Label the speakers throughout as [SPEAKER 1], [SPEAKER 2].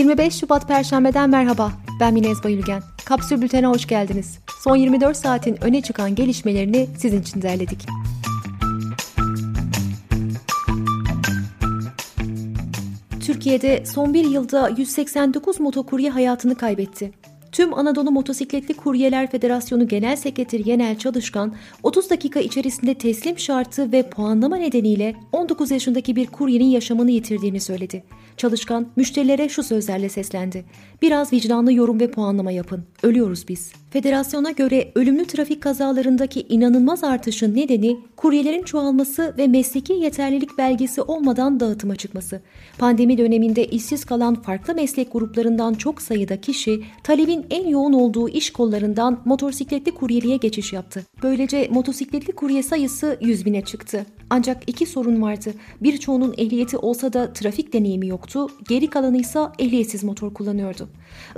[SPEAKER 1] 25 Şubat Perşembe'den merhaba. Ben Minez Bayülgen. Kapsül Bülten'e hoş geldiniz. Son 24 saatin öne çıkan gelişmelerini sizin için derledik. Türkiye'de son bir yılda 189 motokurye hayatını kaybetti. Tüm Anadolu Motosikletli Kuryeler Federasyonu Genel Sekreteri Yenel Çalışkan 30 dakika içerisinde teslim şartı ve puanlama nedeniyle 19 yaşındaki bir kuryenin yaşamını yitirdiğini söyledi. Çalışkan müşterilere şu sözlerle seslendi. Biraz vicdanlı yorum ve puanlama yapın. Ölüyoruz biz. Federasyona göre ölümlü trafik kazalarındaki inanılmaz artışın nedeni kuryelerin çoğalması ve mesleki yeterlilik belgesi olmadan dağıtıma çıkması. Pandemi döneminde işsiz kalan farklı meslek gruplarından çok sayıda kişi talebin en yoğun olduğu iş kollarından motosikletli kuryeliğe geçiş yaptı. Böylece motosikletli kurye sayısı 100 bine çıktı. Ancak iki sorun vardı. Birçoğunun ehliyeti olsa da trafik deneyimi yoktu, geri kalanı ise ehliyetsiz motor kullanıyordu.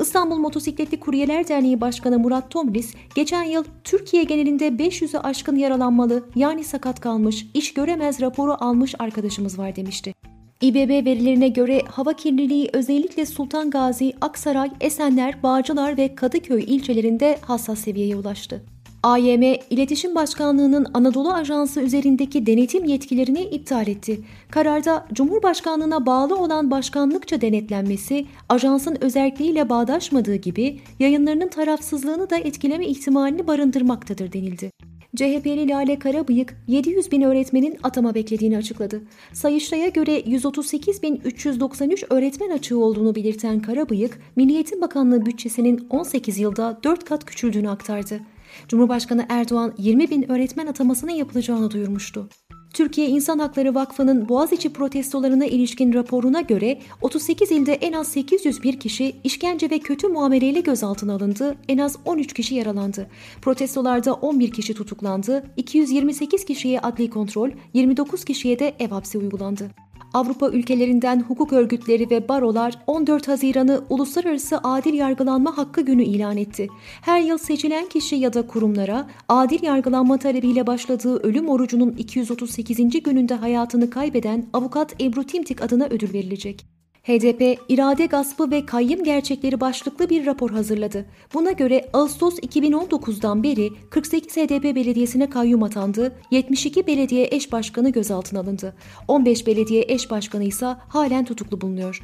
[SPEAKER 1] İstanbul Motosikletli Kuryeler Derneği Başkanı Murat Tomris, geçen yıl Türkiye genelinde 500'ü aşkın yaralanmalı yani sakat kalmış, iş göremez raporu almış arkadaşımız var demişti. İBB verilerine göre hava kirliliği özellikle Sultan Gazi, Aksaray, Esenler, Bağcılar ve Kadıköy ilçelerinde hassas seviyeye ulaştı. AYM, İletişim Başkanlığı'nın Anadolu Ajansı üzerindeki denetim yetkilerini iptal etti. Kararda Cumhurbaşkanlığına bağlı olan başkanlıkça denetlenmesi, ajansın özelliğiyle bağdaşmadığı gibi yayınlarının tarafsızlığını da etkileme ihtimalini barındırmaktadır denildi. CHP'li Lale Karabıyık 700 bin öğretmenin atama beklediğini açıkladı. Sayıştay'a göre 138.393 öğretmen açığı olduğunu belirten Karabıyık, Milli Eğitim Bakanlığı bütçesinin 18 yılda 4 kat küçüldüğünü aktardı. Cumhurbaşkanı Erdoğan 20 bin öğretmen atamasının yapılacağını duyurmuştu. Türkiye İnsan Hakları Vakfı'nın Boğaziçi protestolarına ilişkin raporuna göre 38 ilde en az 801 kişi işkence ve kötü muameleyle gözaltına alındı, en az 13 kişi yaralandı. Protestolarda 11 kişi tutuklandı, 228 kişiye adli kontrol, 29 kişiye de ev hapsi uygulandı. Avrupa ülkelerinden hukuk örgütleri ve barolar 14 Haziran'ı Uluslararası Adil Yargılanma Hakkı Günü ilan etti. Her yıl seçilen kişi ya da kurumlara adil yargılanma talebiyle başladığı ölüm orucunun 238. gününde hayatını kaybeden avukat Ebru Timtik adına ödül verilecek. HDP, irade gaspı ve kayyım gerçekleri başlıklı bir rapor hazırladı. Buna göre Ağustos 2019'dan beri 48 HDP belediyesine kayyum atandı, 72 belediye eş başkanı gözaltına alındı. 15 belediye eş başkanı ise halen tutuklu bulunuyor.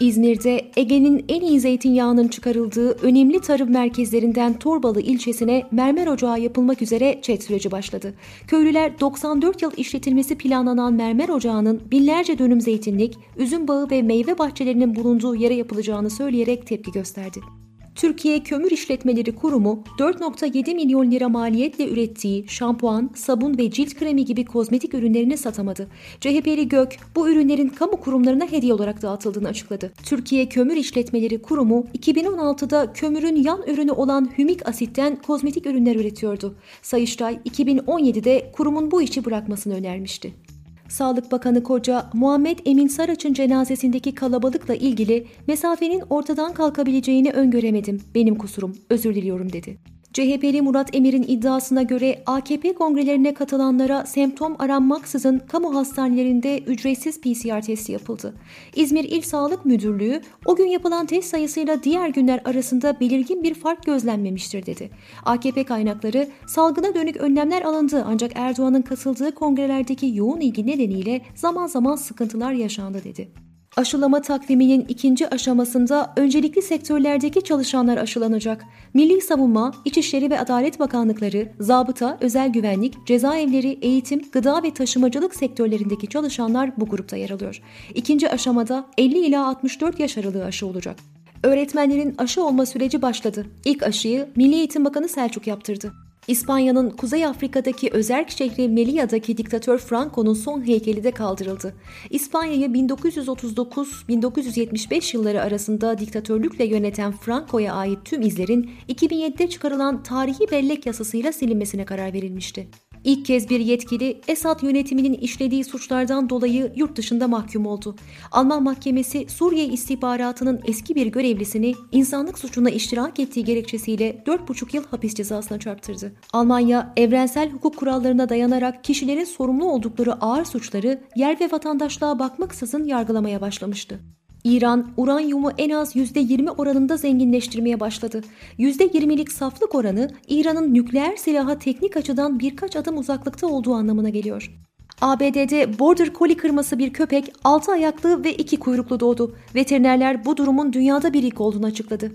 [SPEAKER 1] İzmir'de Ege'nin en iyi zeytinyağının çıkarıldığı önemli tarım merkezlerinden Torbalı ilçesine mermer ocağı yapılmak üzere çet süreci başladı. Köylüler 94 yıl işletilmesi planlanan mermer ocağının binlerce dönüm zeytinlik, üzüm bağı ve meyve bahçelerinin bulunduğu yere yapılacağını söyleyerek tepki gösterdi. Türkiye Kömür İşletmeleri Kurumu 4.7 milyon lira maliyetle ürettiği şampuan, sabun ve cilt kremi gibi kozmetik ürünlerini satamadı. CHP'li GÖK bu ürünlerin kamu kurumlarına hediye olarak dağıtıldığını açıkladı. Türkiye Kömür İşletmeleri Kurumu 2016'da kömürün yan ürünü olan hümik asitten kozmetik ürünler üretiyordu. Sayıştay 2017'de kurumun bu işi bırakmasını önermişti. Sağlık Bakanı Koca, Muhammed Emin Saraç'ın cenazesindeki kalabalıkla ilgili mesafenin ortadan kalkabileceğini öngöremedim. Benim kusurum, özür diliyorum dedi. CHP'li Murat Emir'in iddiasına göre AKP kongrelerine katılanlara semptom aranmaksızın kamu hastanelerinde ücretsiz PCR testi yapıldı. İzmir İl Sağlık Müdürlüğü o gün yapılan test sayısıyla diğer günler arasında belirgin bir fark gözlenmemiştir dedi. AKP kaynakları salgına dönük önlemler alındı ancak Erdoğan'ın katıldığı kongrelerdeki yoğun ilgi nedeniyle zaman zaman sıkıntılar yaşandı dedi. Aşılama takviminin ikinci aşamasında öncelikli sektörlerdeki çalışanlar aşılanacak. Milli Savunma, İçişleri ve Adalet Bakanlıkları, zabıta, özel güvenlik, cezaevleri, eğitim, gıda ve taşımacılık sektörlerindeki çalışanlar bu grupta yer alıyor. İkinci aşamada 50 ila 64 yaş aralığı aşı olacak. Öğretmenlerin aşı olma süreci başladı. İlk aşıyı Milli Eğitim Bakanı Selçuk yaptırdı. İspanya'nın Kuzey Afrika'daki özerk şehri Melilla'daki diktatör Franco'nun son heykeli de kaldırıldı. İspanya'yı 1939-1975 yılları arasında diktatörlükle yöneten Franco'ya ait tüm izlerin 2007'de çıkarılan tarihi bellek yasasıyla silinmesine karar verilmişti. İlk kez bir yetkili Esad yönetiminin işlediği suçlardan dolayı yurt dışında mahkum oldu. Alman mahkemesi Suriye istihbaratının eski bir görevlisini insanlık suçuna iştirak ettiği gerekçesiyle 4,5 yıl hapis cezasına çarptırdı. Almanya evrensel hukuk kurallarına dayanarak kişilerin sorumlu oldukları ağır suçları yer ve vatandaşlığa bakmaksızın yargılamaya başlamıştı. İran, uranyumu en az %20 oranında zenginleştirmeye başladı. %20'lik saflık oranı İran'ın nükleer silaha teknik açıdan birkaç adım uzaklıkta olduğu anlamına geliyor. ABD'de Border Collie kırması bir köpek 6 ayaklı ve 2 kuyruklu doğdu. Veterinerler bu durumun dünyada bir ilk olduğunu açıkladı.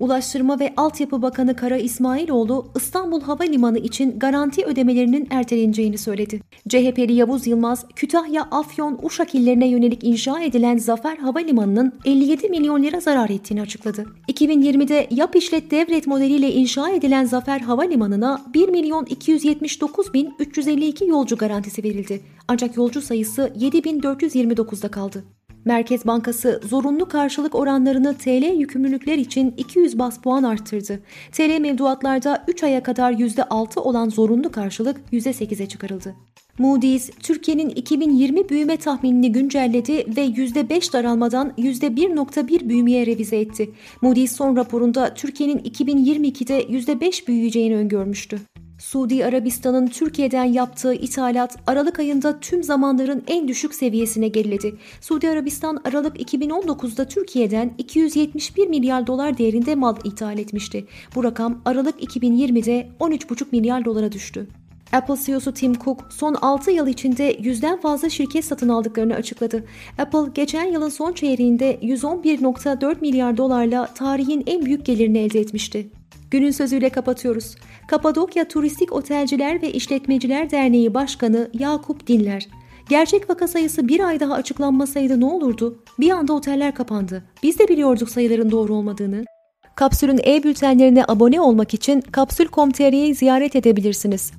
[SPEAKER 1] Ulaştırma ve Altyapı Bakanı Kara İsmailoğlu İstanbul Havalimanı için garanti ödemelerinin erteleneceğini söyledi. CHP'li Yavuz Yılmaz, Kütahya, Afyon, Uşak illerine yönelik inşa edilen Zafer Havalimanı'nın 57 milyon lira zarar ettiğini açıkladı. 2020'de yap işlet devlet modeliyle inşa edilen Zafer Havalimanı'na 1 milyon 279 bin 352 yolcu garantisi verildi. Ancak yolcu sayısı 7429'da kaldı. Merkez Bankası zorunlu karşılık oranlarını TL yükümlülükler için 200 bas puan arttırdı. TL mevduatlarda 3 aya kadar %6 olan zorunlu karşılık %8'e çıkarıldı. Moody's, Türkiye'nin 2020 büyüme tahminini güncelledi ve %5 daralmadan %1.1 büyümeye revize etti. Moody's son raporunda Türkiye'nin 2022'de %5 büyüyeceğini öngörmüştü. Suudi Arabistan'ın Türkiye'den yaptığı ithalat Aralık ayında tüm zamanların en düşük seviyesine geriledi. Suudi Arabistan Aralık 2019'da Türkiye'den 271 milyar dolar değerinde mal ithal etmişti. Bu rakam Aralık 2020'de 13,5 milyar dolara düştü. Apple CEO'su Tim Cook son 6 yıl içinde yüzden fazla şirket satın aldıklarını açıkladı. Apple geçen yılın son çeyreğinde 111.4 milyar dolarla tarihin en büyük gelirini elde etmişti. Günün sözüyle kapatıyoruz. Kapadokya Turistik Otelciler ve İşletmeciler Derneği Başkanı Yakup Dinler. Gerçek vaka sayısı bir ay daha açıklanmasaydı ne olurdu? Bir anda oteller kapandı. Biz de biliyorduk sayıların doğru olmadığını. Kapsül'ün e-bültenlerine abone olmak için kapsül.com.tr'yi ziyaret edebilirsiniz.